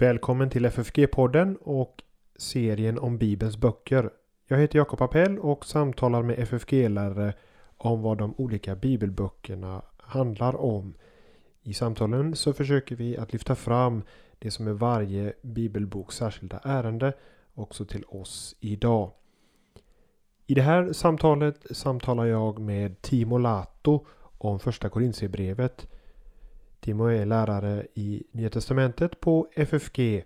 Välkommen till FFG-podden och serien om Bibelns böcker. Jag heter Jakob Appell och samtalar med FFG-lärare om vad de olika bibelböckerna handlar om. I samtalen så försöker vi att lyfta fram det som är varje bibelboks särskilda ärende också till oss idag. I det här samtalet samtalar jag med Timo Lato om första Korintierbrevet Timo är lärare i Nya Testamentet på FFG.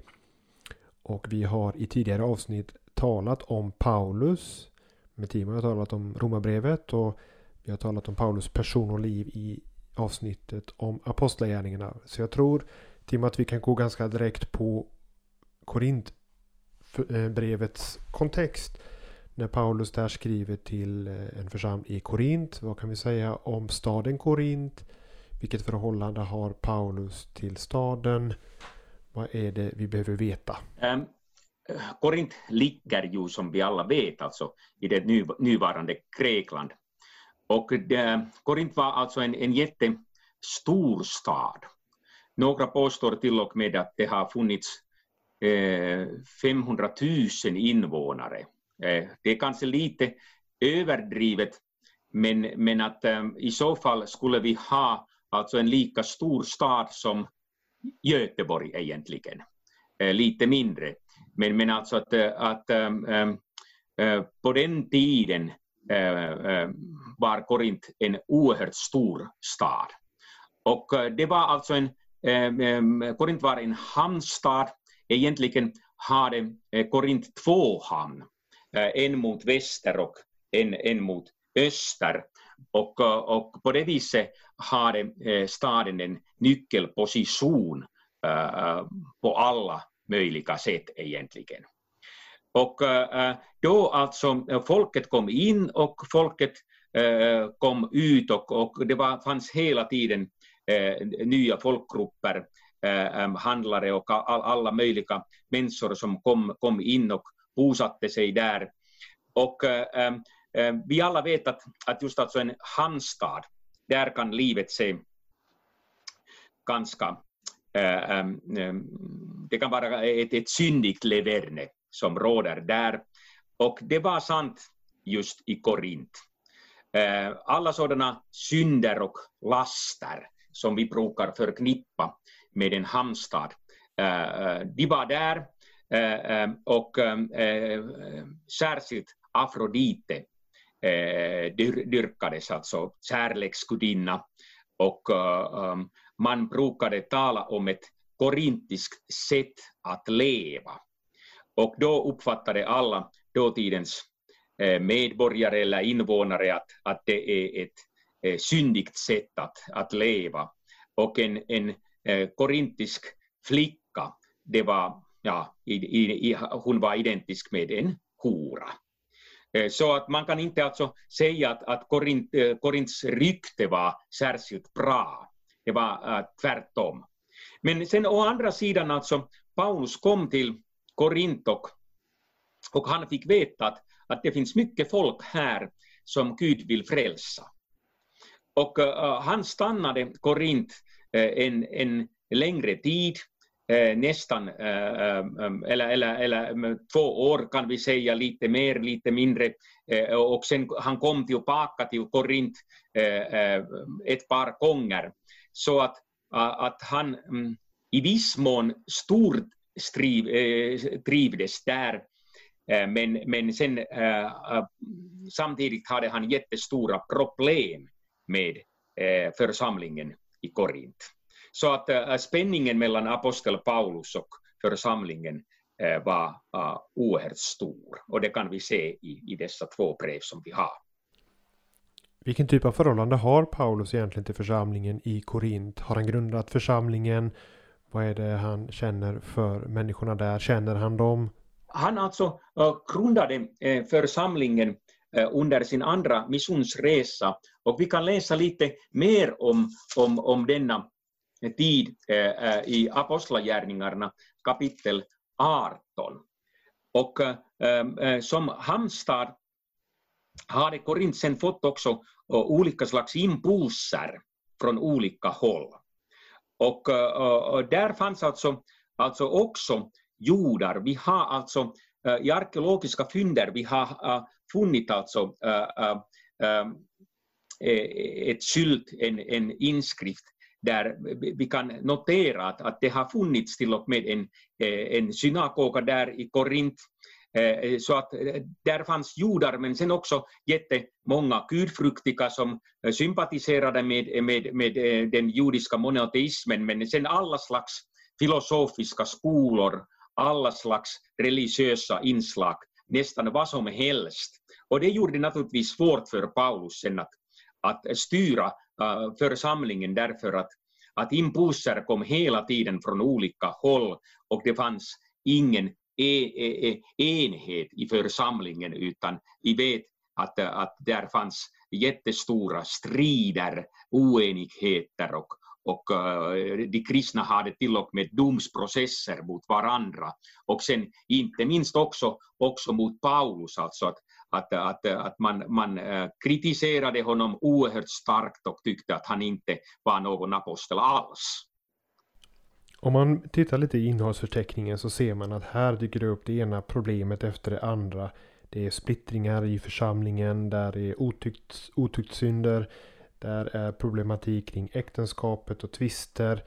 Och vi har i tidigare avsnitt talat om Paulus. Med Timo har jag talat om Romarbrevet och vi har talat om Paulus person och liv i avsnittet om Apostlagärningarna. Så jag tror Tim att vi kan gå ganska direkt på Korintbrevets eh, kontext. När Paulus där skriver till eh, en församling i Korint. Vad kan vi säga om staden Korint? Vilket förhållande har Paulus till staden? Vad är det vi behöver veta? Um, Korint ligger ju som vi alla vet alltså i det nu, nuvarande Grekland. Och det, Korint var alltså en, en jättestor stad. Några påstår till och med att det har funnits eh, 500 000 invånare. Eh, det är kanske lite överdrivet, men, men att eh, i så fall skulle vi ha alltså en lika stor stad som Göteborg egentligen, lite mindre. Men, men alltså att, att på den tiden var Korint en oerhört stor stad. Och det var alltså en, Ehm, ehm, Korint var en hamnstad, egentligen hade eh, Korint två hamn, eh, en mot väster och en, en mot öster. Och, eh, och på det viset hade staden en nyckelposition på alla möjliga sätt egentligen. Och då alltså folket kom in och folket kom ut och, och det var, fanns hela tiden Eh, nya folkgrupper, eh, handlare och alla möjliga människor som kom, kom in och bosatte sig där. Och eh, vi alla vet att, att just alltså en hamnstad där kan livet se ganska... Det kan vara ett, ett syndigt leverne som råder där. Och det var sant just i Korint. Alla sådana synder och laster som vi brukar förknippa med en hamnstad, eh, eh, de var där eh, och särskilt Afrodite dyrkades, alltså kärleksgudinna. Och man brukade tala om ett korintiskt sätt att leva. Och då uppfattade alla dåtidens medborgare eller invånare att, att det är ett eh, syndigt sätt att, att leva. Och en, en eh, korintisk flicka, det var, ja, i, i, hon var identisk med en hora. Eh, så att man kan inte alltså säga att, att Korint, eh, Korints rykte var särskilt bra. Det var äh, tvärtom. Men sen å andra sidan alltså, Paulus kom till Korint och, och han fick veta att, att det finns mycket folk här som Gud vill frälsa. Och uh, han stannade Korint uh, en, en längre tid nästan, eller, eller, eller två år kan vi säga, lite mer, lite mindre. Och sen han kom tillbaka till Korint ett par gånger. Så att, att han mm, i viss mån stort trivdes där. Men, men sen samtidigt hade han jättestora problem med församlingen i Korint. Så att äh, spänningen mellan apostel Paulus och församlingen äh, var oerhört stor. Och det kan vi se i, i dessa två brev som vi har. Vilken typ av förhållande har Paulus egentligen till församlingen i Korint? Har han grundat församlingen? Vad är det han känner för människorna där? Känner han dem? Han alltså grundade församlingen Eh, under sin andra missionsresa och vi kan läsa lite mer om, om, om denna tid eh, eh, i Apostlagärningarna kapitel 18. Och som hamnstad hade Korint sen fått också olika slags impulser från olika håll. Och, och där fanns alltså, alltså också jordar. Vi har alltså i arkeologiska fynder vi har funnit alltså äh, äh, ähm, e-, e-, ett skylt, en, en inskrift där vi kan notera att, att det har funnits till och med en, e-, en synagoga där i Korint. Äh, så att där fanns judar men sen också jättemånga gudfruktiga som sympatiserade med, med, med den judiska monoteismen. Men sen alla slags filosofiska skolor, alla slags religiösa inslag, nästan vad som helst. Och det gjorde det naturligtvis svårt för Paulus sen att, att styra äh, församlingen därför att, att impulser kom hela tiden från olika håll och det fanns ingen e, e, e, enhet i församlingen utan vi vet att, att där fanns jättestora strider, oenigheter och, och eh, de kristna hade till och med domsprocesser mot varandra. Och sen inte minst också, också mot Paulus, alltså att, att, att, att man, man eh, kritiserade honom oerhört starkt och tyckte att han inte var någon apostel alls. Om man tittar lite i innehållsförteckningen så ser man att här dyker det upp det ena problemet efter det andra. Det är splittringar i församlingen, där är otykt, otuktssynder, där är problematik kring äktenskapet och tvister.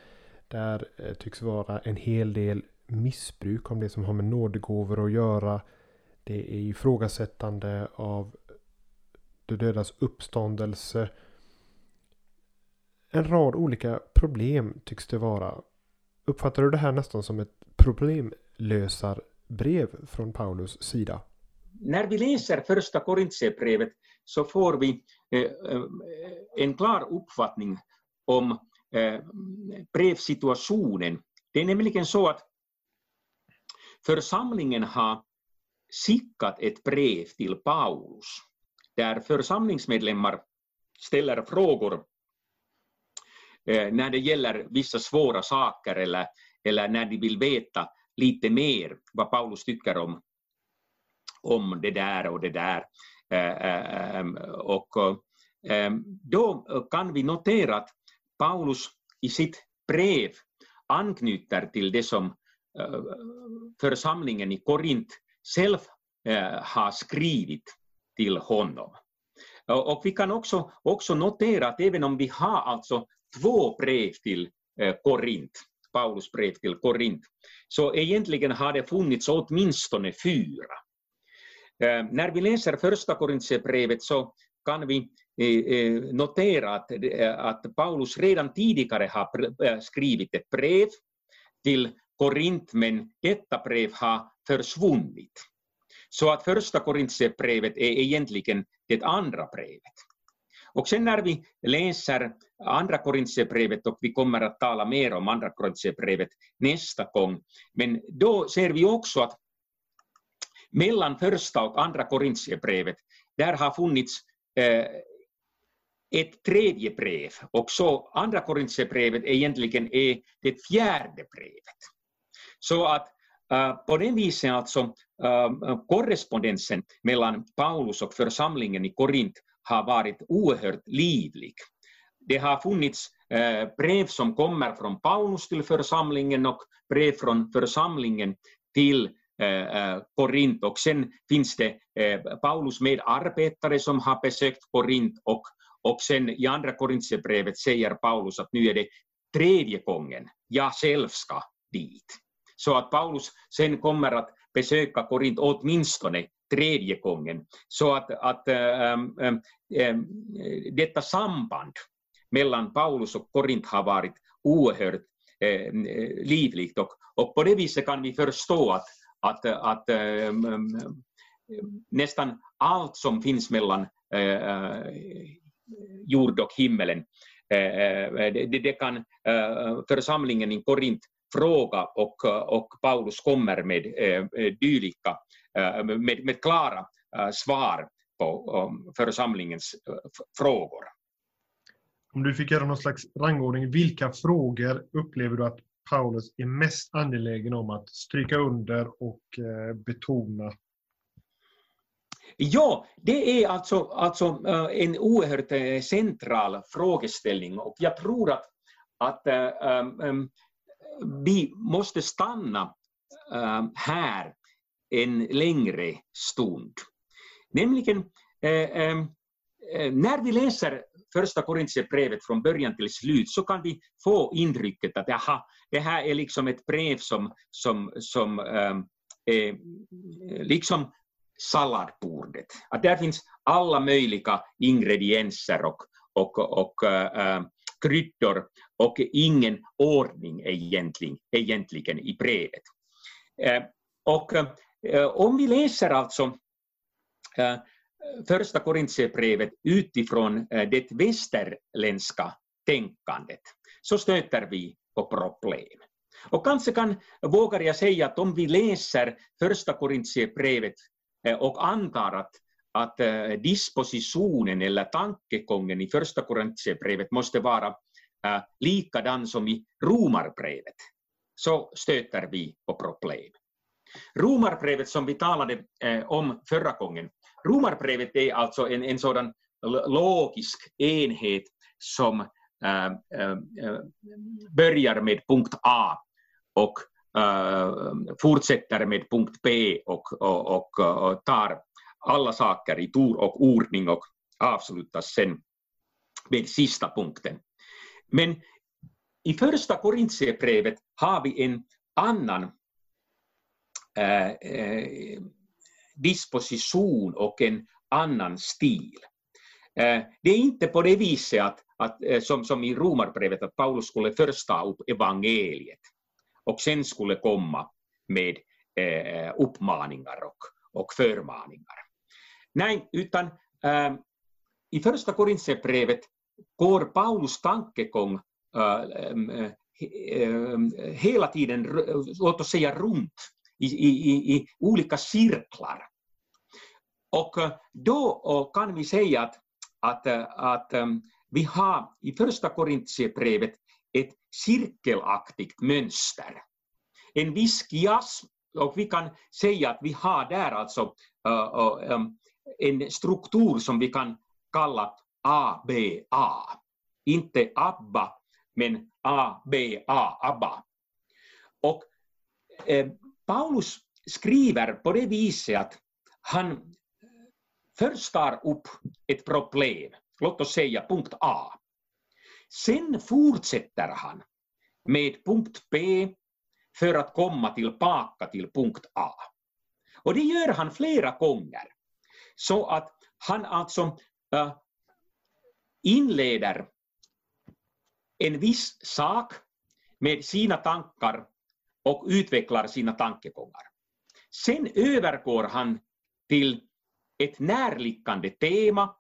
Där eh, tycks vara en hel del missbruk om det som har med nådegåvor att göra. Det är ifrågasättande av de dödas uppståndelse. En rad olika problem tycks det vara. Uppfattar du det här nästan som ett problemlösarbrev från Paulus sida? När vi läser första Korintierbrevet så får vi eh, eh, en klar uppfattning om eh, brevsituationen. Det är nämligen så att församlingen har skickat ett brev till Paulus där församlingsmedlemmar ställer frågor när det gäller vissa svåra saker eller, eller när de vill veta lite mer vad Paulus tycker om, om det där och det där. Eh, eh, ehm, och ehm, då kan vi notera att Paulus i sitt brev anknyter till det som eh, församlingen i Korint själv har skrivit till honom. Och vi kan också, också notera att även om vi har alltså två brev till Korint, Paulus brev till Korint, så egentligen har det funnits åtminstone fyra. Eh, när vi läser första Korintierbrevet så kan vi eh, eh notera att, eh, att Paulus redan tidigare har eh, skrivit ett brev till Korint, men detta brev har försvunnit. Så att första Korintierbrevet är egentligen det andra brevet. Och sen när vi läser andra Korintierbrevet och vi kommer att tala mer om andra Korintierbrevet nästa gång, men då ser vi också att mellan första och andra Korintierbrevet, där har funnits eh, ett tredje brev och så andra Korintierbrevet egentligen är det fjärde brevet. Så att uh, på det viset alltså uh, korrespondensen mellan Paulus och församlingen i Korint har varit oerhört livlig. Det har funnits eh, brev som kommer från Paulus till församlingen och brev från församlingen till Eh, eh, Korint och sen finns det eh, Paulus medarbetare som har besökt Korint och, och sen i andra Korintierbrevet säger Paulus att nu är det tredje gången jag själv ska dit. Så att Paulus sen kommer att besöka Korint åtminstone tredje gången. Så att, att ähm, ähm, detta samband mellan Paulus och Korint har varit oerhört äh, livligt och, och på det viset kan vi förstå att, att, att ehm, ehm, ehm, nästan allt som finns mellan äh, jord och himmelen eh, det, det kan församlingen i Korint fråga och, och Paulus kommer med dylika med, med klara svar på församlingens frågor. Om du fick göra någon slags rangordning, vilka frågor upplever du att Paulus är mest angelägen om att stryka under och eh, betona? Ja, det är alltså, alltså eh, en oerhört eh, central frågeställning och jag tror att, att um, vi måste stanna um, här en längre stund. Nämligen um, när vi läser första Korintierbrevet från början till slut så kan vi få intrycket att aha, det här är liksom ett brev som, som, som är liksom salladbordet. Att där finns alla möjliga ingredienser och, och, och äh, kryddor och ingen ordning egentligen, egentligen i brevet. Äh, och äh, om vi läser alltså eh, första Korintierbrevet utifrån det västerländska tänkandet så stöter vi och problem. Och kanske kan, vågar jag säga att om vi läser första Korintierbrevet eh, och antar att, att eh, dispositionen eller tankegången i första Korintierbrevet måste vara eh, likadan som i Romarbrevet, så stöter vi på problem. Romarbrevet som vi talade om förra gången Romarbrevet är alltså en, en sådan logisk enhet som börjar med punkt A och eh, äh, fortsätter med punkt B och, och, och, och, tar alla saker i tur och ordning och avslutas sen med sista punkten. Men i första Korintierbrevet har vi en annan eh, eh, disposition och en annan stil. Äh, det är inte på det viset att, att eh, som, som i Romarbrevet att Paulus skulle först ta upp evangeliet och sen skulle komma med eh, uppmaningar och, och förmaningar. Nej, utan äh, i första Korintierbrevet går Paulus tankegång äh, äh, hela tiden, låt oss säga runt i, i, i olika cirklar. Och då kan vi säga att, att, att vi har i första Korintierbrevet ett cirkelaktigt mönster. En viss kiasm, och vi kan säga att vi har där alltså uh, uh, en struktur som vi kan kalla ABA. Inte ABBA, men ABA, ABBA. Och uh, Paulus skriver på det viset att han eh, först tar upp ett problem, låt oss säga punkt A. Sen fortsätter han med punkt B för att komma tillbaka till punkt A. Och det gör han flera gånger. Så att han alltså äh, inleder en viss sak med sina tankar och utvecklar sina tankegångar. Sen övergår han till ett närliggande tema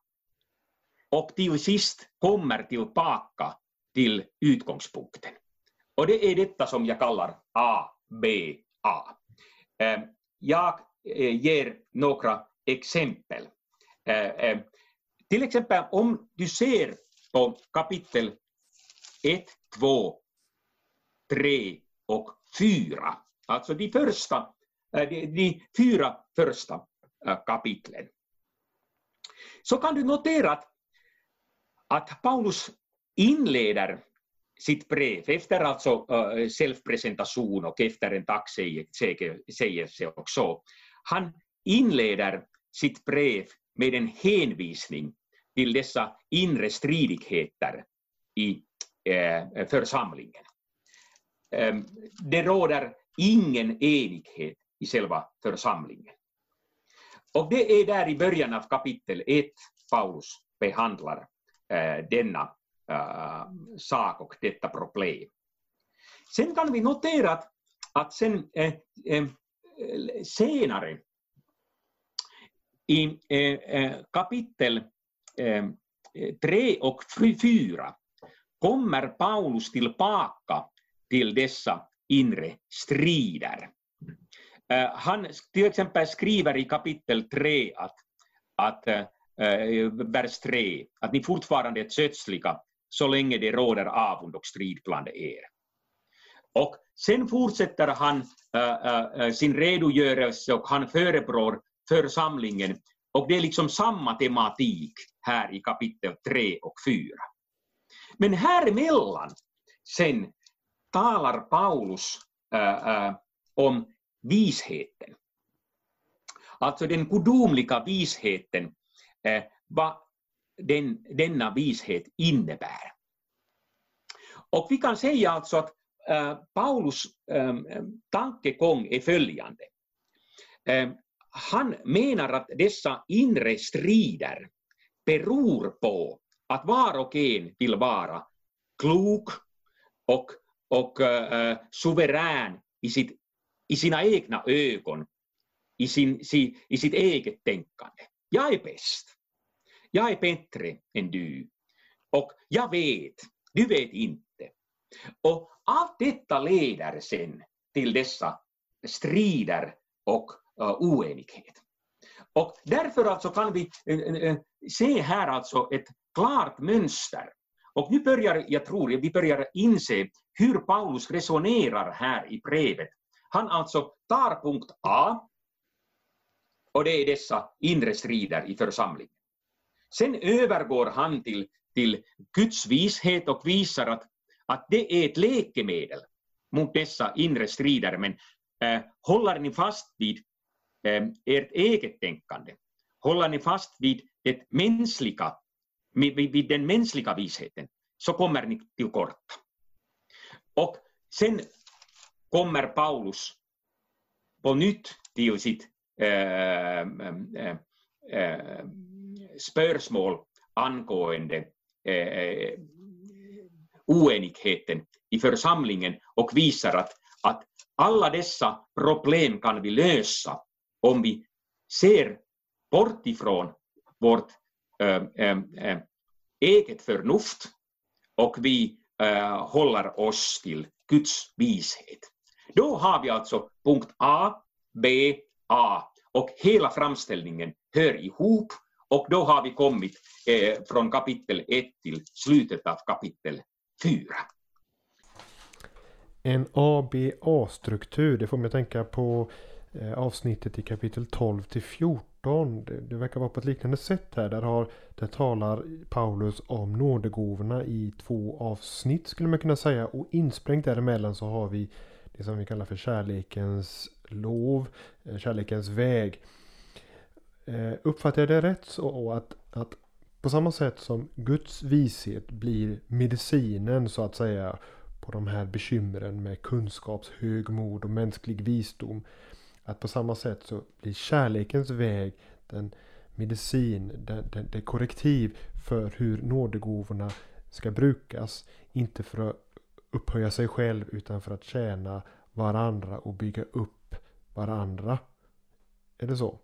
och till sist kommer tillbaka till utgångspunkten. Och det är detta som jag kallar ABA. Ehm, jag eh, ger några exempel. Eh, ehm, till exempel om du ser på kapitel 1, 2, 3 och 4, alltså de, första, eh, de, de fyra första kapitlen. Så kan du notera att, att Paulus inleder sitt brev efter alltså eh, uh, självpresentation och efter en tacksägelse också. Han inleder sitt brev med en hänvisning till dessa inre stridigheter i eh, församlingen. Ehm, det råder ingen enighet i själva församlingen. Och det är där i början av kapitel 1 Paulus behandlar eh, denna eh, sak och detta problem. Sen kan vi notera att, att sen, eh senare i kapitel 3 och 4 kommer Paulus tillbaka till dessa inre strider. Han till exempel skriver i kapitel 3 att, att äh, Eh, eh, vers 3, att ni fortfarande är kötsliga så länge det råder avund och strid bland er. Och sen fortsätter han äh, äh, sin redogörelse och han förebrår församlingen. Och det är liksom samma tematik här i kapitel 3 och 4. Men här emellan sen talar Paulus äh, om visheten. Alltså den gudomliga visheten, Eh, vad den, denna vishet innebär. Och vi kan säga alltså att eh, Paulus eh, tankegång är följande. Eh, han menar att dessa inre strider beror på att var och en vill vara klok och, och uh, suverän i, sitt, i sina egna ögon i, sin, si, i sitt eget tänkande. Jag är bäst. Jag är bättre än du. Och jag vet, du vet inte. Och allt detta leder sen till dessa strider och uh, oenighet. Och därför alltså kan vi uh, se här alltså ett klart mönster. Och nu börjar, jag tror, vi börjar inse hur Paulus resonerar här i brevet. Han alltså tar punkt A och det är dessa inre strider i församlingen. Sen övergår han till, till Guds vishet och visar att, att det är ett läkemedel mot dessa inre strider. Men äh, håller ni fast vid äh, ert eget tänkande, håller ni fast vid, det mänskliga, vid, vid den mänskliga visheten, så kommer ni till korta. Och sen kommer Paulus på nytt till sitt äh, äh, äh spörsmål angående eh, eh, oenigheten i församlingen och visar att, att alla dessa problem kan vi lösa om vi ser bort ifrån vårt äh, äh, eget förnuft och vi äh, håller oss till Guds vishet. Då har vi alltså punkt A, B A och hela framställningen hör ihop och då har vi kommit eh, från kapitel 1 till slutet av kapitel 4. En ABA-struktur, det får mig att tänka på eh, avsnittet i kapitel 12 till 14. Det, det, verkar vara på ett liknande sätt här. Där, har, där talar Paulus om nådegåvorna i två avsnitt skulle man kunna säga. Och insprängt däremellan så har vi det som vi kallar för kärlekens lov, eh, kärlekens väg. Eh, uppfattar jag det rätt så att, att på samma sätt som Guds vishet blir medicinen så att säga på de här bekymren med kunskapshögmod och mänsklig visdom. Att på samma sätt så blir kärlekens väg den medicin, den, den, det korrektiv för hur nådegåvorna ska brukas. Inte för att upphöja sig själv utan för att tjäna varandra och bygga upp varandra. Är det så?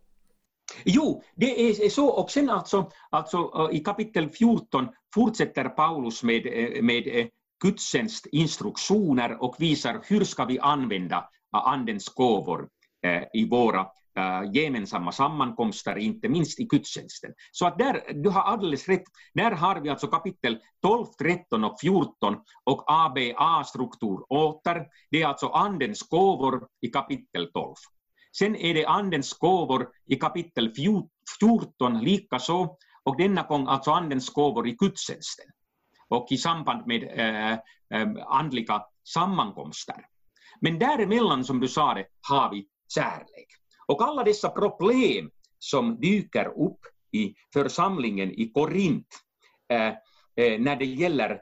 Jo, det är så. Och sen alltså, alltså äh, i kapitel 14 fortsätter Paulus med, äh, med äh, gudstjänstinstruktioner och visar hur ska vi använda Andens gåvor i våra gemensamma sammankomster, inte minst i gudstjänsten. Så att där, du har alldeles rätt, där har vi alltså kapitel 12, 13 och 14 och ABA-struktur åter. Det är alltså Andens gåvor i kapitel 12. Sen är det Andens gåvor i kapitel 14 likaså, och denna gång alltså Andens gåvor i gudstjänsten och i samband med äh, äh, andliga sammankomster. Men däremellan, som du sa det, har vi kärlek. Och alla dessa problem som dyker upp i församlingen i Korint eh, eh när det gäller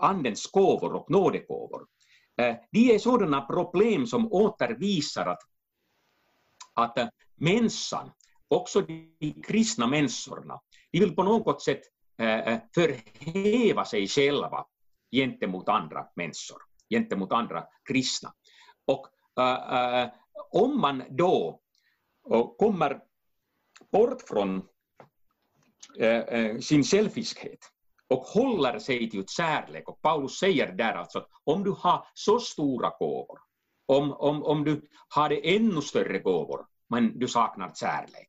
Andens gåvor och nådegåvor, de är sådana problem som återvisar att, att eh, människan, också de kristna människorna, de vill på något sätt eh, eh, förhäva sig själva gentemot andra människor, gentemot andra kristna. Och om man då kommer bort från äh, sin själviskhet och håller sig till kärlek. Och Paulus säger där alltså att om du har så stora gåvor, om, om, om du har ännu större gåvor, men du saknar kärlek,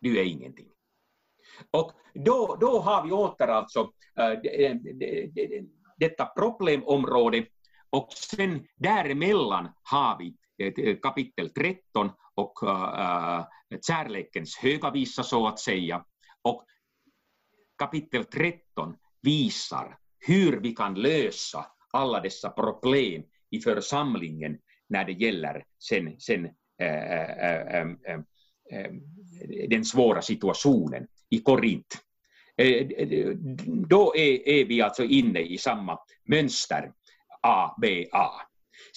du är ingenting. Och då, då har vi åter alltså äh, detta problemområde Och sen däremellan har vi eh, kapitel 13 och äh, kärlekens höga visa så att säga. Och kapitel 13 visar hur vi kan lösa alla dessa problem i församlingen när det gäller sen, sen äh, äh, äh, den svåra situationen i Korint. Eh, då är, är vi alltså inne i samma mönster, A, B, A.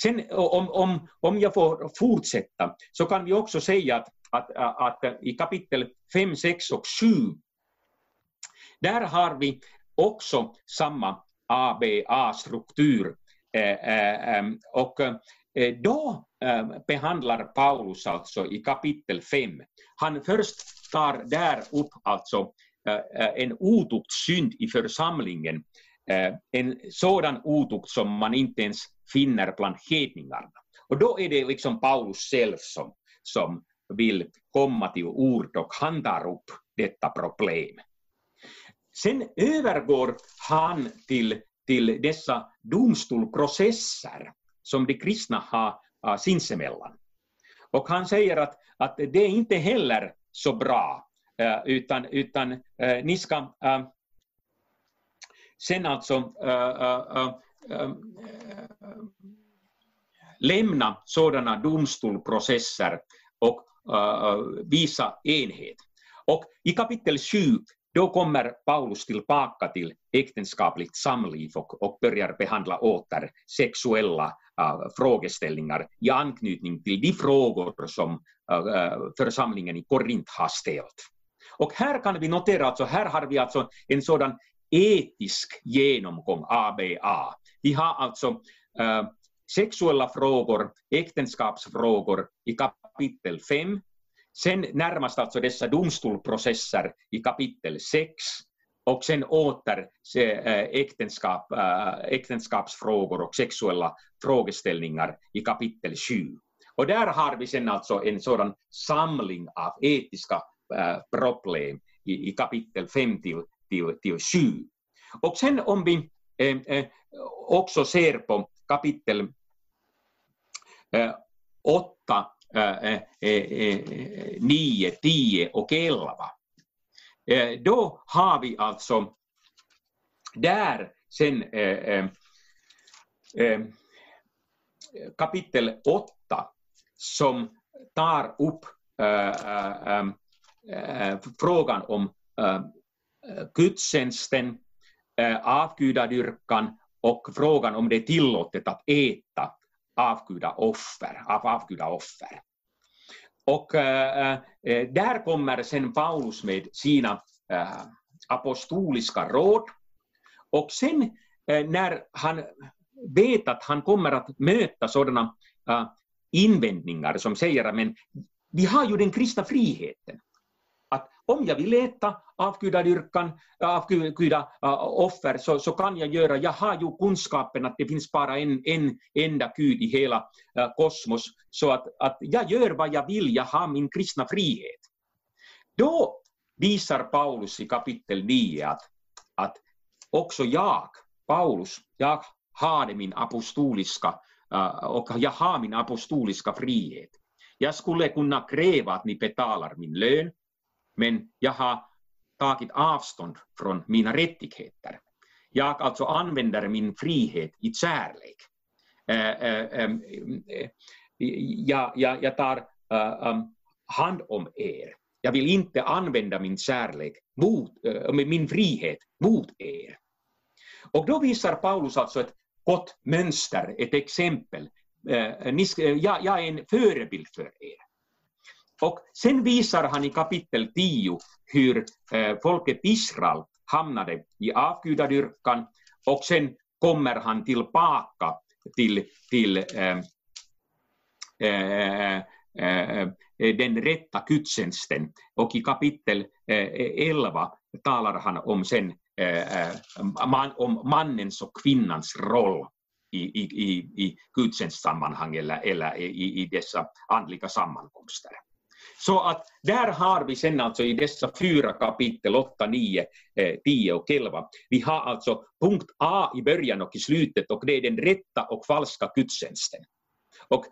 Sen om, om, om jag får fortsätta så kan vi också säga att, att, att i kapitel 5, 6 och 7 där har vi också samma ABA-struktur. Eh, eh, ehm, och eh, då ehm, behandlar Paulus alltså i kapitel 5, han först tar där upp alltså en otuktssynd i församlingen, en sådan otukt som man inte ens finner bland hedningarna. Och då är det liksom Paulus själv som, som vill komma till ord och han tar upp detta problem. Sen övergår han till, till dessa domstolprocesser som de kristna har uh, sinsemellan. Och han säger att, att det är inte heller så bra, uh, utan, utan uh, ni ska uh, sen alltså lämna sådana domstolprocesser och visa enhet. Och i kapitel 7 då kommer Paulus tillbaka till äktenskapligt samliv och, och börjar behandla åter sexuella äh, frågeställningar i anknytning till de frågor som äh, äh församlingen i Korint har ställt. Och här kan vi notera, alltså, här har vi alltså en sådan etisk genomgång, ABA. Vi har alltså äh, sexuella frågor, äktenskapsfrågor i kapitel 5, Sen närmast alltså dessa domstolprocesser i kapitel 6 och sen åter eh, äktenskap, eh, äktenskapsfrågor och sexuella frågeställningar i kapitel 7. Och där har vi sen alltså en sådan samling av etiska eh, problem i, kapitel 5 till, till, till 7. Och sen om vi också ser på kapitel 8 9, 10 och 11. Då har vi alltså där sen kapitel 8 som tar upp frågan om gudstjänsten, avgudadyrkan och frågan om det är tillåtet att äta avgudaoffer, av avgudaoffer. Och äh, där kommer sen Paulus med sina äh, apostoliska råd. Och sen äh, när han vet att han kommer att möta sådana invändningar som säger att vi har ju den kristna friheten om jag vill äta avgudadyrkan, avguda offer, så, så kan jag göra, jag har ju kunskapen att det finns bara en, en enda Gud i hela kosmos, så att, att jag gör vad jag vill, jag har min kristna frihet. Då visar Paulus i kapitel 9 att, att också jag, Paulus, jag har min apostoliska och jag har min apostoliska frihet. Jag skulle kunna kräva att ni betalar min lön, men jag har tagit avstånd från mina rättigheter. Jag alltså använder min frihet i kärlek. Eh, eh, ehm, eh, äh, äh, äh, jag, jag, jag tar ehm, hand om er. Jag vill inte använda min kärlek mot, min frihet mot er. Och då visar Paulus alltså ett gott mönster, ett exempel. Jag är en förebild för er. Och sen visar han i kapitel 10 hur eh, folket Israel hamnade i avgudadyrkan och sen kommer han tillbaka till, till eh, eh, eh, eh den rätta gudstjänsten. Och i kapitel eh, 11 talar han om, sen, man, om mannens och kvinnans roll i, i, i, i gudstjänstsammanhang eller, eller i, i dessa andliga sammankomster. Så att där har vi sen alltså i dessa fyra kapitel, 8, 9, 10 och 11, vi har alltså punkt A i början och i slutet och det är den rätta och falska gudstjänsten. Och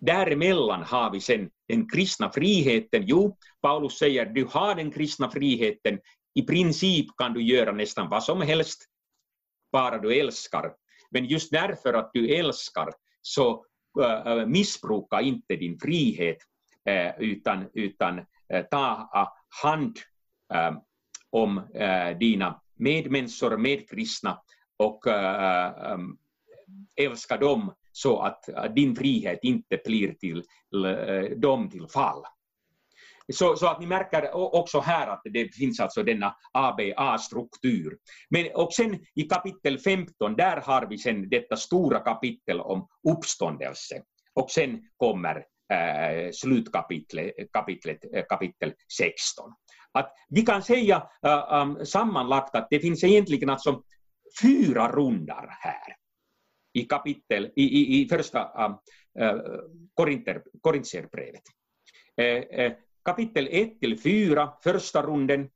däremellan har vi sen den kristna friheten. Jo, Paulus säger du har den kristna friheten, i princip kan du göra nästan vad som helst, bara du älskar. Men just därför att du älskar så eh, eh, missbruka inte din frihet Eh, utan, utan eh, ta hand eh, om dina medmänniskor, medkristna och älska dem så att din frihet inte blir till dem till fall. Så, så, att ni märker också här att det finns alltså denna ABA-struktur. Men och sen i kapitel 15, där har vi sen detta stora kapitel om uppståndelse. Och sen kommer äh, slutkapitlet kapitlet, äh, kapitel 16. Att vi kan säga äh, um, sammanlagt att det finns egentligen alltså fyra rundar här i kapitel, i, i, i första ähm, äh, Korinter, Korintierbrevet. Äh, äh kapitel 1 till 4, första runden,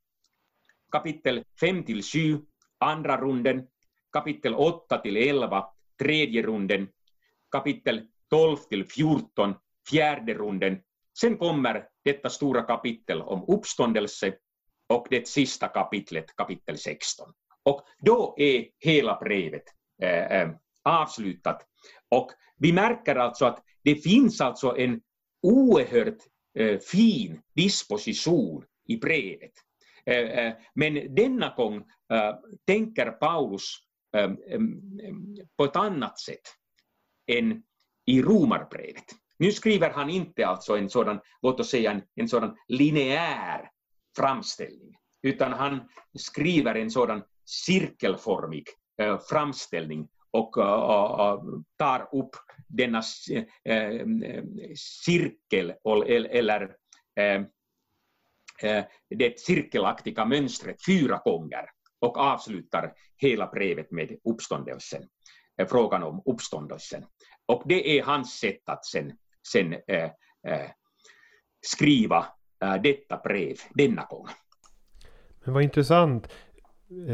kapitel 5 till 7, andra runden, kapitel 8 till 11, tredje runden, kapitel 12 till 14, fjärde runden. Sen kommer detta stora kapitel om uppståndelse och det sista kapitlet, kapitel 16. Och då är hela brevet äh, äh, avslutat. Och vi märker alltså att det finns alltså en oerhört Eh, fin disposition i brevet. Eh, eh men denna gång tänker Paulus på ett annat sätt än i Romarbrevet. Nu skriver han inte alltså en sådan, låt oss säga en, en sådan linjär framställning, utan han skriver en sådan cirkelformig eh, framställning och eh, eh, tar upp denna eh, cirkel eller eh, det cirkelaktiga mönstret fyra gånger och avslutar hela brevet med uppståndelsen, frågan om uppståndelsen. Och det är hans sätt att sen, sen äh, äh, skriva äh, detta brev denna gång. Men vad intressant.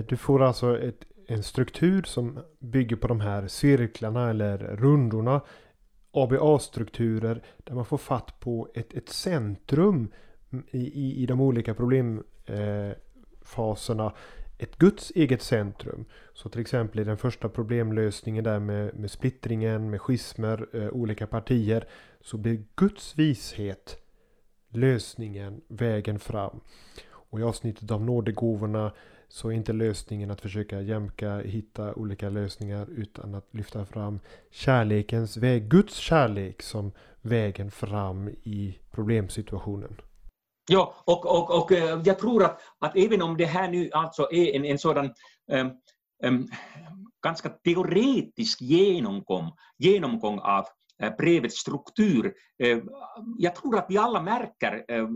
Du får alltså ett en struktur som bygger på de här cirklarna eller rundorna. ABA-strukturer där man får fatt på ett, ett centrum i, i, i de olika problemfaserna. Eh, ett Guds eget centrum. Så till exempel i den första problemlösningen där med, med splittringen, med schismer, eh, olika partier. Så blir Guds vishet lösningen, vägen fram. Och i avsnittet om nådegåvorna så är inte lösningen att försöka jämka, hitta olika lösningar utan att lyfta fram kärlekens väg, Guds kärlek som vägen fram i problemsituationen. Ja, och, och, och eh, jag tror att, att även om det här nu alltså är en, en sådan um, um, ganska teoretisk genomgång, genomgång av Eh, brevets struktur. Eh, jag tror att vi alla märker eh,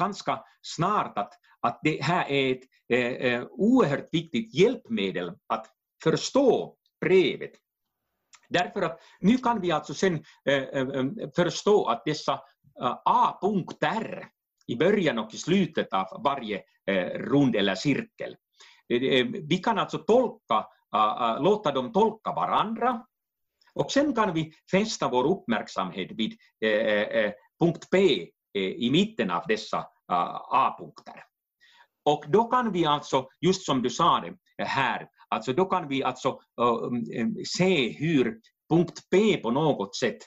ganska snart att, att det här är ett oerhört viktigt hjälpmedel att förstå brevet. Därför att nu kan vi alltså sen förstå att dessa A-punkter i början och i slutet av varje rund eller cirkel, vi kan alltså tolka, låta dem tolka varandra och sen kan vi fästa vår uppmärksamhet vid eh, eh, eh, punkt P i mitten av dessa A-punkter. Och då kan vi alltså, just som du sa det här, alltså då kan vi alltså se hur punkt P på något sätt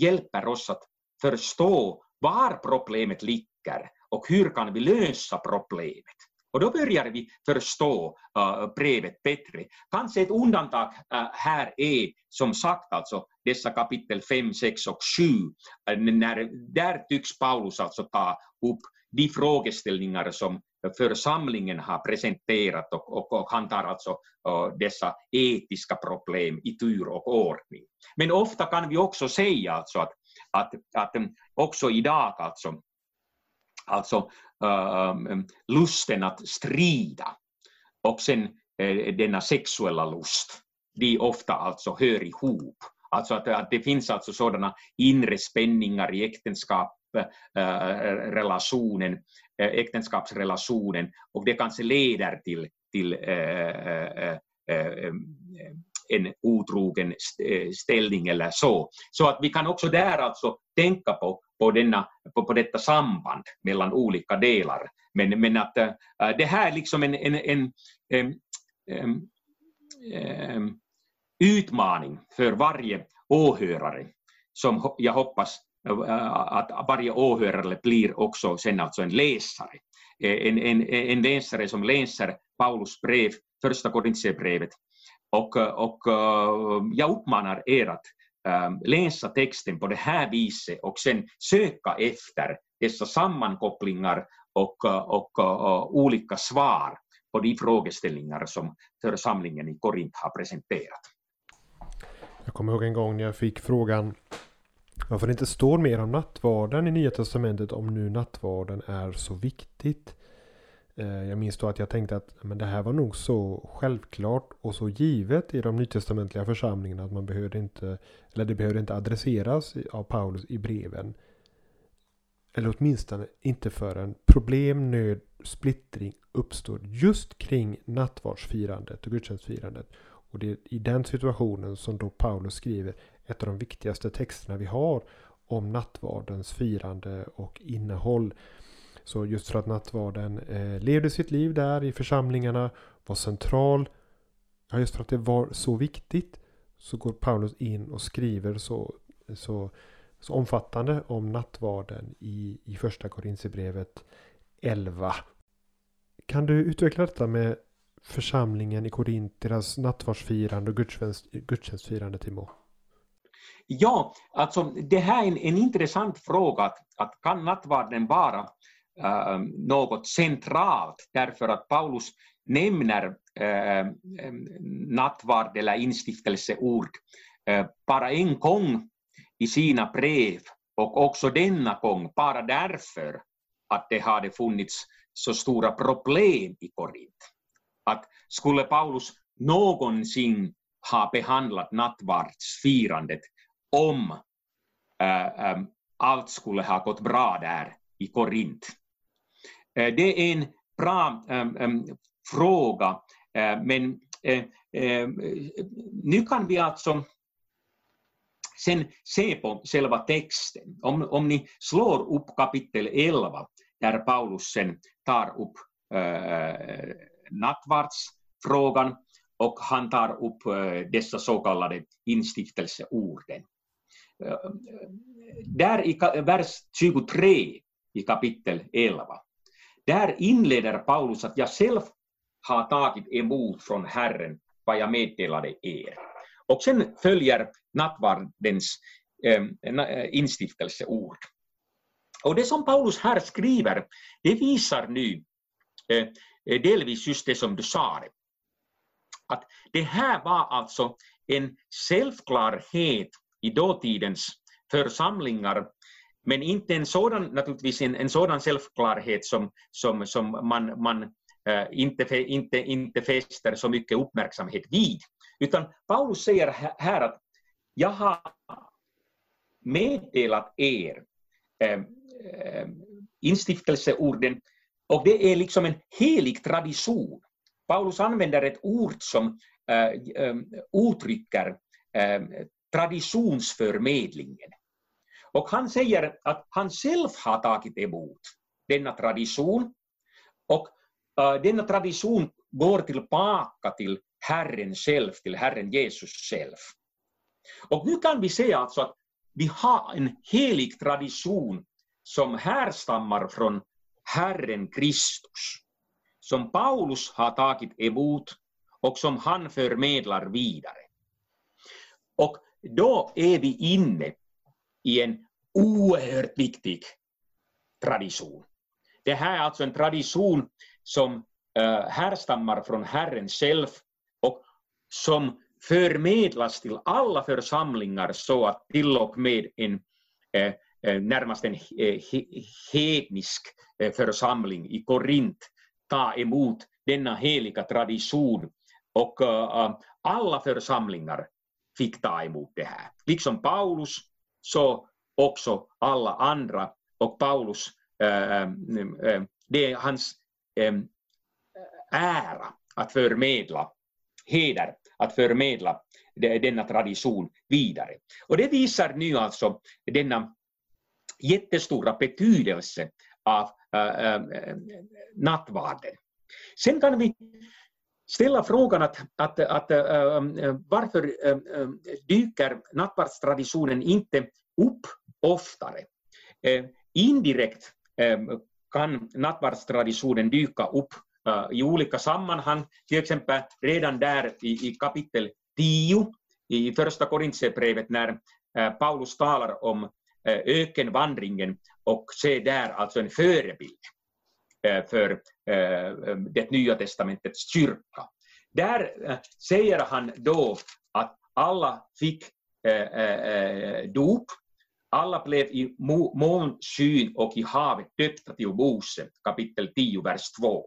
hjälper oss att förstå var problemet ligger och hur kan vi lösa problemet. Och då börjar vi förstå uh, brevet bättre. Kanske ett undantag uh, här är som sagt alltså dessa kapitel 5, 6 och 7. Uh, eh, när, där tycks Paulus alltså ta upp de frågeställningar som församlingen har presenterat och, och, och han tar alltså uh, dessa etiska problem i tur och ordning. Men ofta kan vi också säga alltså att, att, att mm, också idag alltså, alltså Äh, ähm, lusten att strida och sen eh, denna sexuella lust, de ofta alltså hör ihop. Alltså att, att det finns alltså sådana inre spänningar i äktenskap, eh, eh, relationen, äktenskapsrelationen och det kanske leder till, till en otrogen ställning eller så. Så att vi kan också där alltså tänka på, på, denna, på, på detta samband mellan olika delar. Men, men att äh, det här är liksom en, en, en, en, en, en utmaning för varje åhörare som jag hoppas eh, att varje åhörare blir också sen alltså en läsare. Eh, en, en, en läsare som läser Paulus brev, första Korintierbrevet och, och jag uppmanar er att Ähm, läsa texten på det här viset och sen söka efter dessa sammankopplingar och, äh, och, och olika svar på de frågeställningar som församlingen i Korint har presenterat. Jag kommer ihåg en gång när jag fick frågan varför det inte står mer om nattvarden i Nya Testamentet om nu nattvarden är så viktigt. Eh, jag minns då att jag tänkte att men det här var nog så självklart och så givet i de nytestamentliga församlingarna att man behövde inte, eller det behövde inte adresseras av Paulus i breven. Eller åtminstone inte förrän problem, nöd, splittring uppstår just kring nattvardsfirandet och gudstjänstfirandet. Och det är i den situationen som då Paulus skriver ett av de viktigaste texterna vi har om nattvardens firande och innehåll. Så just för att nattvarden eh, levde sitt liv där i församlingarna, var central, ja just för att det var så viktigt, så går Paulus in och skriver så, så, så omfattande om nattvarden i, i första Korintierbrevet 11. Kan du utveckla detta med församlingen i Korint, deras nattvardsfirande och gudstjänst, gudstjänstfirande, Timo? Ja, alltså det här är en, en intressant fråga. Att, att kan nattvarden vara äh, något centralt därför att Paulus nämner äh, äh nattvard eller instiftelseord äh, bara en gång i sina brev och också denna gång bara därför att det hade funnits så stora problem i Korint. Att skulle Paulus någonsin ha behandlat nattvardsfirandet om äh, äh allt skulle ha gått bra där i Korint. Eh, det är en bra ehm, ehm, fråga, eh, men eh, ehm, nu kan vi alltså sen se på själva texten. Om, om ni slår upp kapitel 11, där Paulus sen tar upp äh, nattvardsfrågan och han tar upp äh, dessa så kallade instiftelseorden. Äh, där i vers 23 i kapitel 11, där inleder Paulus att jag själv har tagit emot från Herren vad jag meddelade er. Och sen följer nattvardens eh, eh instiftelseord. Och det som Paulus här skriver, det visar nu eh, eh delvis just det som du sa. Att det här var alltså en självklarhet i dåtidens församlingar, men inte en sådan, naturligtvis en, en sådan självklarhet som, som, som man, man äh, inte, inte, inte fäster så mycket uppmärksamhet vid. Utan Paulus säger här att jag har meddelat er äh, äh, instiftelseorden och det är liksom en helig tradition. Paulus använder ett ord som äh, uttrycker traditionsförmedlingen. Och han säger att han själv har tagit emot denna tradition och uh, denna tradition går tillbaka till Herren själv, till Herren Jesus själv. Och nu kan vi säga alltså att vi har en helig tradition som härstammar från Herren Kristus, som Paulus har tagit emot och som han förmedlar vidare. Och då är vi inne i en oerhört viktig tradition. Det här är alltså en tradition som eh, härstammar från Herren själv och som förmedlas till alla församlingar så att till och med en eh, eh, närmast en hednisk församling i Korint tar emot denna heliga tradition och alla församlingar fick ta emot det här. Liksom Paulus så också alla andra och Paulus, ähm, ähm, det är hans ähm, ära att förmedla, heder att förmedla denna tradition vidare. Och det visar nu alltså denna jättestora betydelse av äh, äh, nattvarden. Sen kan vi ställa frågan att, att, att äh, äh varför äh, dyker nattvardstraditionen inte upp oftare? Eh, indirekt eh, kan nattvardstraditionen dyka upp eh, i olika sammanhang, till exempel redan där i, i kapitel 10 i första Korintierbrevet när eh, Paulus talar om ökenvandringen och ser där alltså en förebild för det nya testamentets kyrka. Där säger han då att alla fick dop, alla blev i månskyn och i havet döpta till Mose, kapitel 10, vers 2.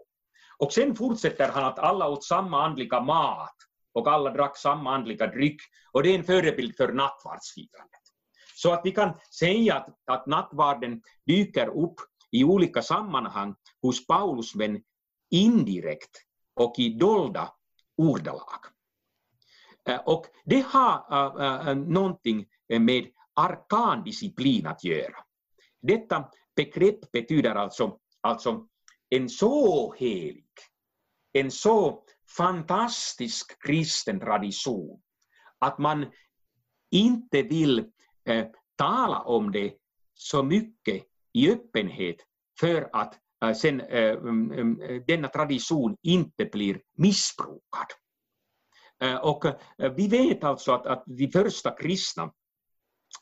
Och sen fortsätter han att alla åt samma andliga mat och alla drack samma andliga dryck. Och det är en förebild för nattvardsfirandet. Så att vi kan säga att, att nattvarden dyker upp i olika sammanhang hos Paulus men indirekt och i dolda ordalag. Eh, och det har äh, någonting med arkandisciplin att göra. Detta begrepp betyder alltså, alltså en så helig, en så fantastisk kristen tradition att man inte vill eh, tala om det så mycket i öppenhet för att eh, sen eh, mm, mm, denna tradition inte blir missbrukad. Eh, och eh, vi vet alltså att, att de första kristna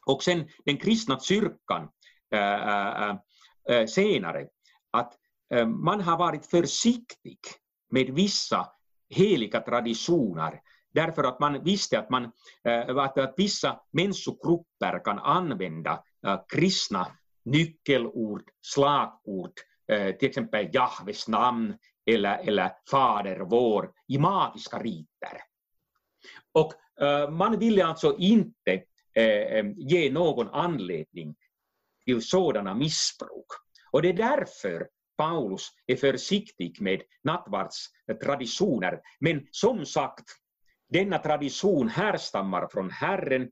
och sen den kristna kyrkan eh, senare, att man har varit försiktig med vissa heliga traditioner därför att man visste att, man, att, att vissa människogrupper kan använda kristna nyckelord, slagord, till exempel Jahves namn eller, eller Fader vår i magiska riter. Och man ville alltså inte Eh, eh, ge någon anledning till sådana missbruk. Och det är därför Paulus är försiktig med nattvardstraditioner. Men som sagt, denna tradition härstammar från Herren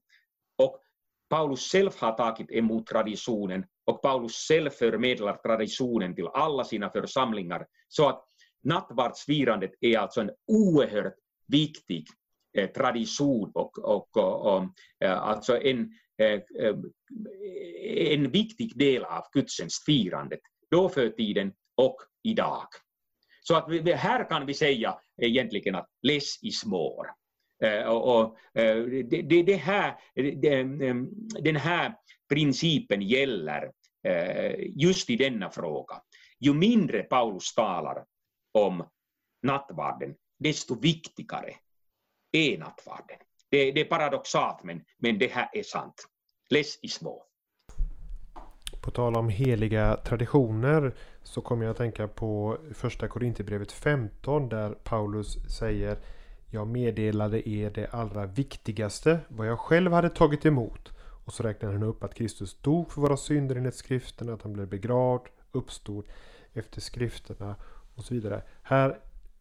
och Paulus själv har tagit emot traditionen och Paulus själv förmedlar traditionen till alla sina församlingar. Så att nattvardsfirandet är alltså en oerhört viktig Eh, tradition och, och, och, och eh, alltså en, eh, en viktig del av gudstjänstfirandet då för tiden och idag. Så att vi, här kan vi säga egentligen att less is more. Och, och, det, det, här, den här principen gäller just i denna fråga. Ju mindre Paulus talar om nattvarden, desto viktigare enat nattvarden. Det, det är paradoxalt, men, men det här är sant. Less is more. På tal om heliga traditioner så kommer jag att tänka på första Korinthierbrevet 15 där Paulus säger Jag meddelade er det allra viktigaste, vad jag själv hade tagit emot. Och så räknar han upp att Kristus dog för våra synder enligt skrifterna, att han blev begravd, uppstod efter skrifterna och så vidare. Här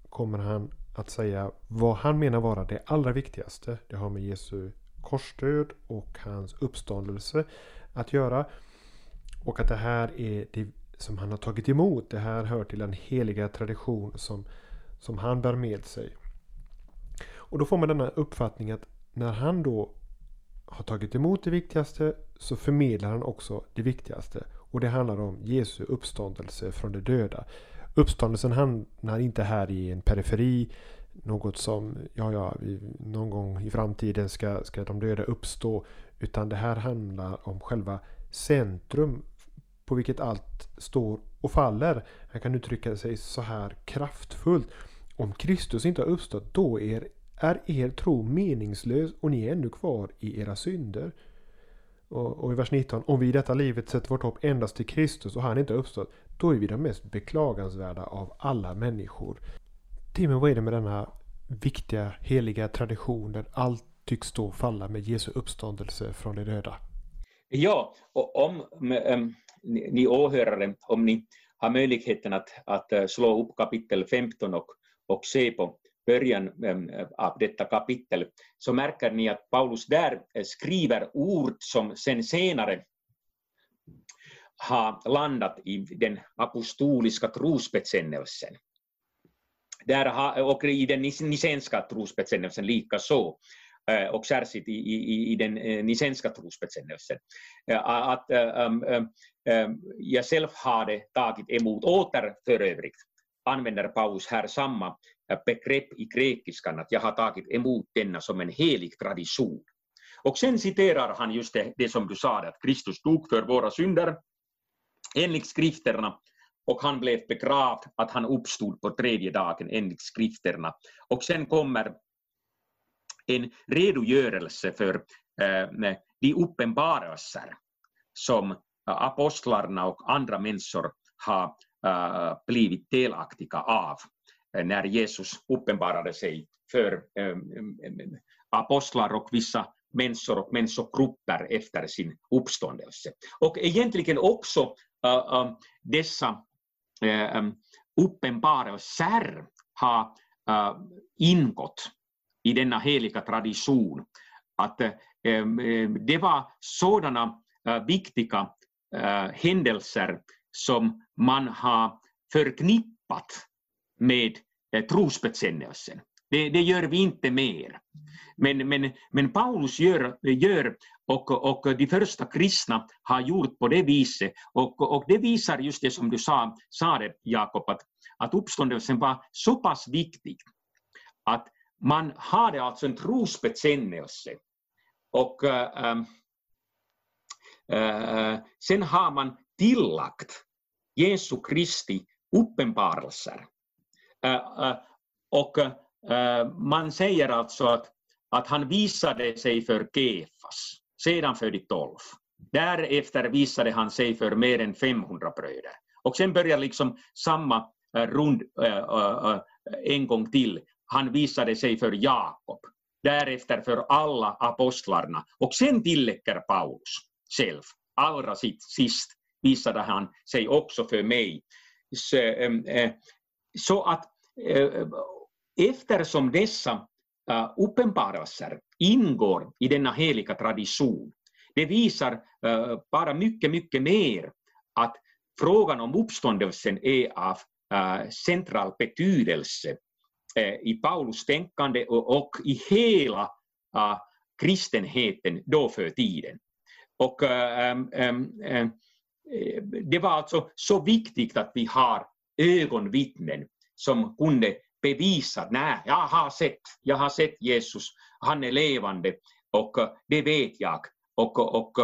kommer han att säga vad han menar vara det allra viktigaste. Det har med Jesu korsdöd och hans uppståndelse att göra. Och att det här är det som han har tagit emot. Det här hör till den heliga tradition som, som han bär med sig. Och då får man denna uppfattning att när han då har tagit emot det viktigaste så förmedlar han också det viktigaste. Och det handlar om Jesu uppståndelse från de döda. Uppståndelsen hamnar inte här i en periferi. Något som, ja ja, någon gång i framtiden ska, ska de döda uppstå. Utan det här handlar om själva centrum på vilket allt står och faller. Han kan uttrycka sig så här kraftfullt. Om Kristus inte har uppstått, då är, är er tro meningslös och ni är ännu kvar i era synder. Och, och, i vers 19. Om vi i detta livet sätter vårt hopp endast till Kristus och han inte har uppstått, då är vi de mest beklagansvärda av alla människor. Timmen, vad är det med denna viktiga heliga tradition där allt tycks stå och falla med Jesu uppståndelse från de döda. Ja, och om um, ni, ni åhörare, om ni har möjligheten att, att eh, slå upp kapitel 15 och, och se på början av detta kapitel, så märker ni att Paulus där eh, skriver ord som sen senare har landat i den apostoliska trosbekännelsen. Där har, och i den nisenska trosbekännelsen likaså, eh, och särskilt i, i, i den eh, nisenska trosbekännelsen. Eh, att äm, äm, jag själv hade tagit emot, åter för övrigt, använder Paulus här samma begrepp i grekiskan, att jag har tagit emot denna som en helig tradition. Och sen citerar han just det, det som du sa, att Kristus dog för våra synder enligt skrifterna och han blev begravd, att han uppstod på tredje dagen enligt skrifterna. Och sen kommer en redogörelse för eh, de uppenbarelser som eh, apostlarna och andra människor har uh, blivit delaktiga av eh, när Jesus uppenbarade sig för um, apostlar och vissa människor och människogrupper efter sin uppståndelse. Och egentligen också dessa uppenbarelser har ingått i denna heliga tradition. Att det var sådana viktiga händelser som man har förknippat med trosbekännelsen. Det, det, gör vi inte mer. Men, men, men Paulus gör, gör och, och de första kristna har gjort på det viset. Och, och det visar just det som du sa, sa det, Jakob, att, att uppståndelsen var så pass viktig att man hade alltså en trosbekännelse. Och äh, äh, sen har man tillagt Jesu Kristi uppenbarelser. Äh, och Eh, man säger alltså att, att han visade sig för Kefas, sedan för de tolv. Därefter visade han sig för mer än 500 bröder. Och sen börjar liksom samma eh, rund eh, en gång till. Han visade sig för Jakob, därefter för alla apostlarna och sen tillägger Paulus själv, allra sist visade han sig också för mig. Så, så att Eftersom dessa äh, uh, uppenbarelser ingår i denna heliga tradition, det visar uh, bara mycket, mycket mer att frågan om uppståndelsen är av uh, central betydelse i Paulus tänkande och, och i hela kristenheten då för tiden. Och um, um, det var alltså så viktigt att vi har ögonvittnen som kunde bevisa, nej, jag har sett, jag har sett Jesus, han är levande. Och eh, det vet jag. Och, eh, och,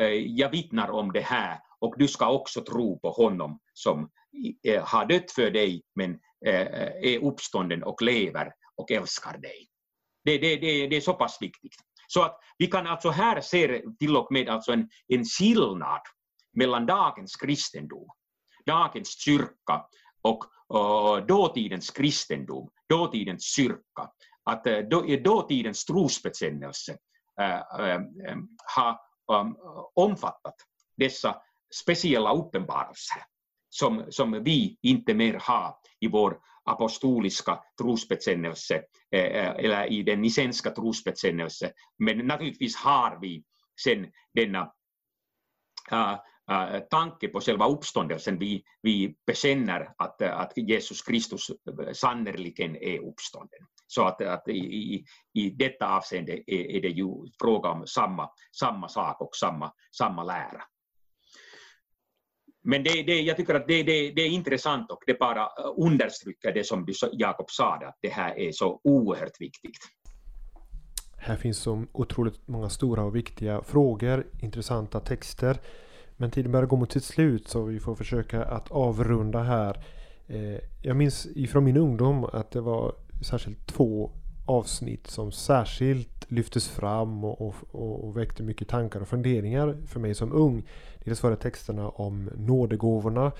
eh, jag vittnar om det här. Och du ska också tro på honom som har dött för dig men är uppstånden och lever och älskar dig. Det, det, det, det är så pass viktigt. Så att vi kan alltså här se till och med alltså en, en skillnad mellan dagens kristendom, dagens kyrka och eh, dåtidens kristendom, dåtidens kyrka, att eh, dåtidens trosbekännelse eh, har um, omfattat dessa speciella uppenbarelser som, som vi inte mer har i vår apostoliska trosbekännelse eller i den nisenska trosbekännelse. Men naturligtvis har vi sen denna Äh, tanke på själva uppståndelsen. Vi, vi bekänner att, äh, att Jesus Kristus äh, sannerligen är uppstånden. Så att, att i, i detta avseende är, är det ju fråga om samma, samma sak och samma, samma lära. Men det, det, jag tycker att det, det, det, är intressant och det bara äh, understryker det som Jakob sa, att det här är så oerhört viktigt. Här finns så otroligt många stora och viktiga frågor, intressanta texter. Men tiden börjar gå mot sitt slut så vi får försöka att avrunda här. Eh, jag minns ifrån min ungdom att det var särskilt två avsnitt som särskilt lyftes fram och, och, och väckte mycket tankar och funderingar för mig som ung. Dels var det texterna om nådegåvorna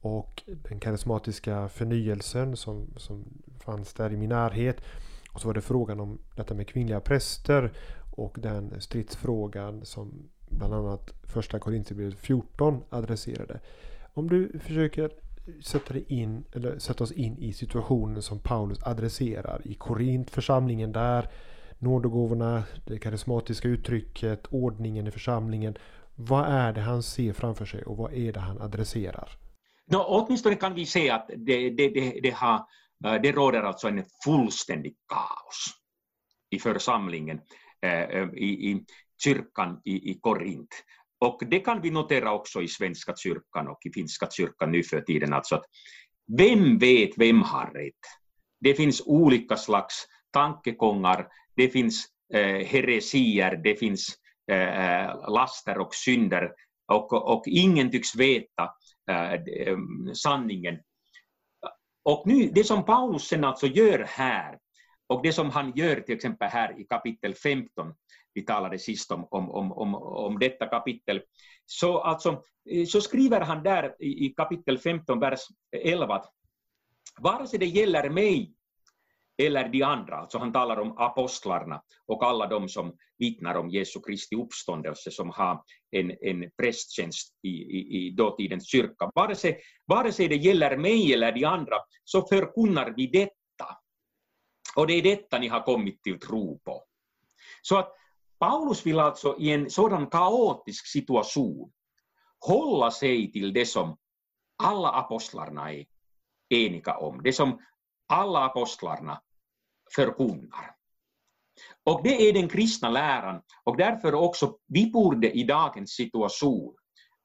och den karismatiska förnyelsen som, som fanns där i min närhet. Och så var det frågan om detta med kvinnliga präster och den stridsfrågan som bland annat första Korinthierbrevet 14 adresserade. Om du försöker sätta, dig in, eller sätta oss in i situationen som Paulus adresserar i Korint, församlingen där, nådegåvorna, det karismatiska uttrycket, ordningen i församlingen. Vad är det han ser framför sig och vad är det han adresserar? No, åtminstone kan vi säga att det, det, det, det, har, eh, det råder alltså en fullständig kaos i församlingen, eh, eh, i, i kyrkan i, i Korint. Och det kan vi notera också i svenska kyrkan och i finska kyrkan nu för tiden. Alltså att vem vet vem har rätt? Det finns olika slags tankegångar, det finns eh, heresier, det finns eh, laster och synder och, och ingen tycks veta eh, eh sanningen. Och nu, det som Paulus sen alltså gör här, och det som han gör till exempel här i kapitel 15, vi talade sist om, om, om, om, om detta kapitel, så, alltså, så skriver han där i, i kapitel 15, vers 11 att vare sig det gäller mig eller de andra, alltså han talar om apostlarna och alla de som vittnar om Jesu Kristi uppståndelse som har en, en prästtjänst i, i, i dåtidens kyrka. Vare sig, vare sig det gäller mig eller de andra så förkunnar vi detta. Och det är detta ni har kommit till tro på. Så att Paulus vill alltså i en sådan kaotisk situation hålla sig till det som alla apostlarna är eniga om, det som alla apostlarna förkunnar. Och det är den kristna läran och därför också vi borde i dagens situation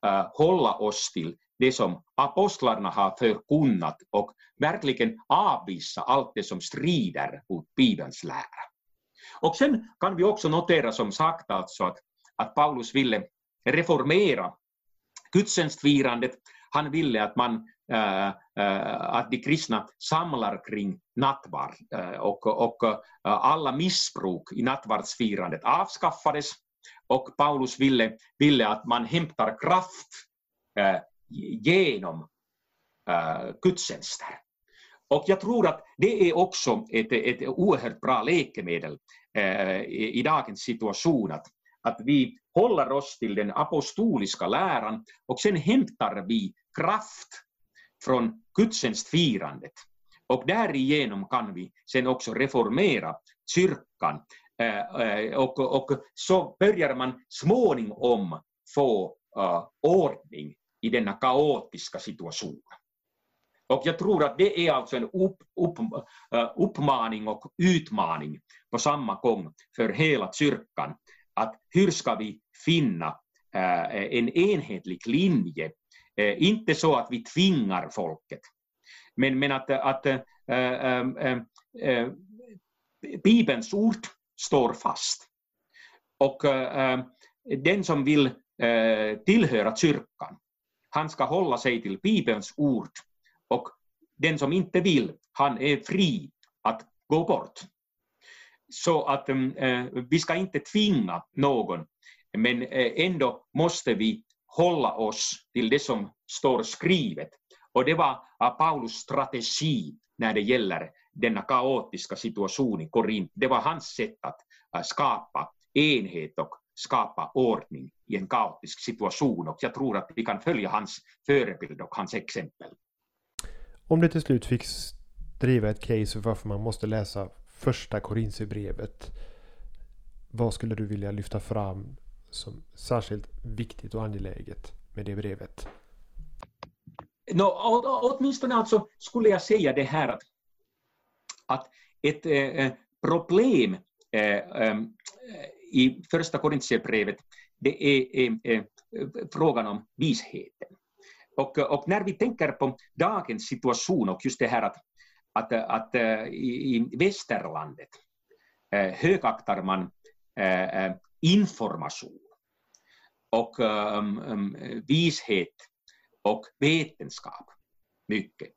äh, hålla oss till det som apostlarna har förkunnat och verkligen avvisa allt det som strider mot Bibelns lära. Och sen kan vi också notera som sagt alltså att, att Paulus ville reformera gudstjänstfirandet. Han ville att man äh, äh, att de kristna samlar kring nattvard äh, och, och äh, alla missbruk i nattvardsfirandet avskaffades och Paulus ville, ville att man hämtar kraft äh, genom äh, gudstjänster. Och jag tror att det är också ett, ett oerhört bra läkemedel Eh, i, i dagens situation, att, att vi håller oss till den apostoliska läran och sen hämtar vi kraft från gudstjänstfirandet. Och därigenom kan vi sen också reformera kyrkan. Eh, eh och, och så börjar man småningom få eh, ordning i denna kaotiska situation. Och jag tror att det är alltså en upp, upp, eh, uppmaning och utmaning på samma gång för hela kyrkan. Att hur ska vi finna eh, en enhetlig linje? Eh, inte så att vi tvingar folket, men, men att, att Bibelns ord står fast. Och den som vill tillhöra kyrkan, han ska hålla sig till Bibelns ord den som inte vill, han är fri att gå bort. Så att mm, eh, vi ska inte tvinga någon, men eh, ändå måste vi hålla oss till det som står skrivet. Och det var eh, Paulus strategi när det gäller denna kaotiska situation i Korint. Det var hans sätt att eh, skapa enhet och skapa ordning i en kaotisk situation och jag tror att vi kan följa hans förebild och hans exempel. Om det till slut fick driva ett case för varför man måste läsa första Korintierbrevet. Vad skulle du vilja lyfta fram som särskilt viktigt och angeläget med det brevet? No, åtminstone alltså skulle jag säga det här att, att ett eh, eh problem eh, eh, i första Korintierbrevet det är eh, eh, frågan om visheten. Och, eh, och, när vi tänker på dagens situation och just det här att, att, eh, att eh, i, i västerlandet eh, högaktar man eh, information och mm, mm, vishet och vetenskap mycket.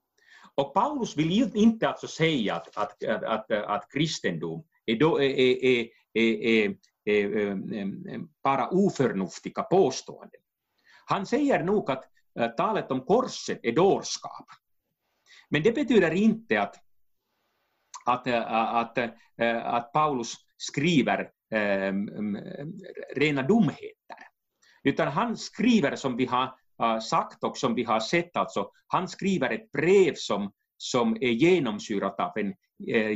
Och Paulus vill inte alltså säga att, att, att, att kristendom är, då, är, är, är, är, mm, bara oförnuftiga påståenden. Han säger nog att talet om korset är dårskap. Men det betyder inte att, att, att, att Paulus skriver rena dumheter. Utan han skriver som vi har sagt och som vi har sett, alltså, han skriver ett brev som, som är genomsyrat av en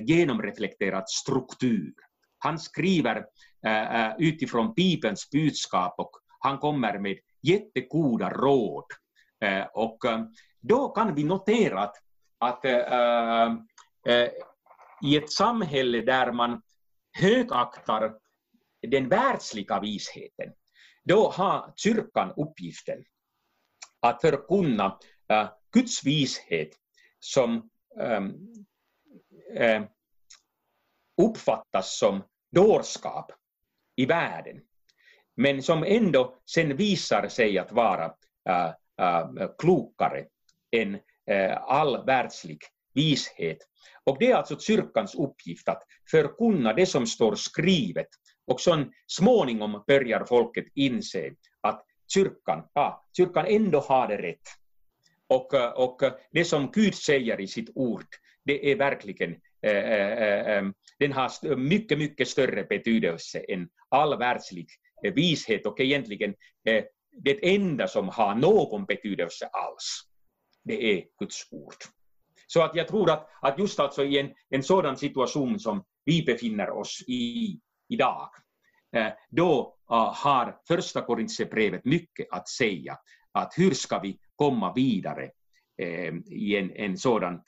genomreflekterad struktur. Han skriver utifrån Bibelns budskap och han kommer med jättegoda råd. Eh, och eh, då kan vi notera att, att eh, i ett samhälle där man högaktar den världsliga visheten, då har kyrkan uppgiften att förkunna äh, Guds vishet som äh, uppfattas som dårskap i världen, men som ändå sen visar sig att vara äh, klokare än äh, äh all världslig vishet. Och det är alltså kyrkans uppgift att förkunna det som står skrivet. Och så småningom börjar folket inse att kyrkan, ja, kyrkan ändå har det rätt. Och, äh, och det som Gud säger i sitt ord, det är verkligen, äh, den har mycket, mycket större betydelse än all världslig vishet och egentligen det enda som har någon betydelse alls, det är Guds ord. Så att jag tror att, att just alltså i en, en sådan situation som vi befinner oss i idag, eh, då eh, har första Korintierbrevet mycket att säga. Att hur ska vi komma vidare eh, i en, en sådan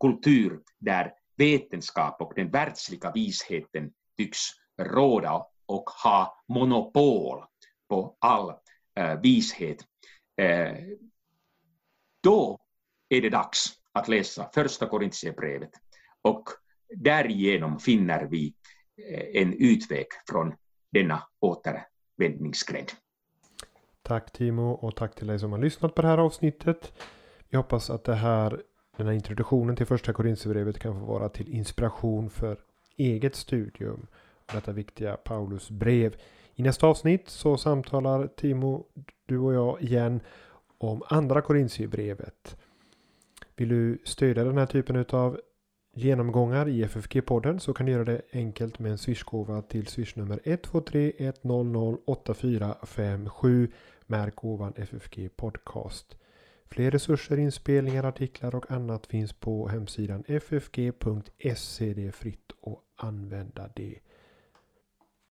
kultur där vetenskap och den världsliga visheten tycks råda och ha monopol på all eh, vishet. Eh, då är det dags att läsa första Korintierbrevet och därigenom finner vi eh, en utväg från denna återvändningsgränd. Tack Timo och tack till dig som har lyssnat på det här avsnittet. Vi hoppas att det här, den här introduktionen till första Korintierbrevet kan få vara till inspiration för eget studium av detta viktiga Paulus brev. I nästa avsnitt så samtalar Timo, du och jag igen om andra Korintierbrevet. Vill du stödja den här typen av genomgångar i FFG-podden så kan du göra det enkelt med en swishgåva till swishnummer 123 100 8457. Märk ovan FFG Podcast. Fler resurser, inspelningar, artiklar och annat finns på hemsidan ffg.se. Det är fritt att använda det.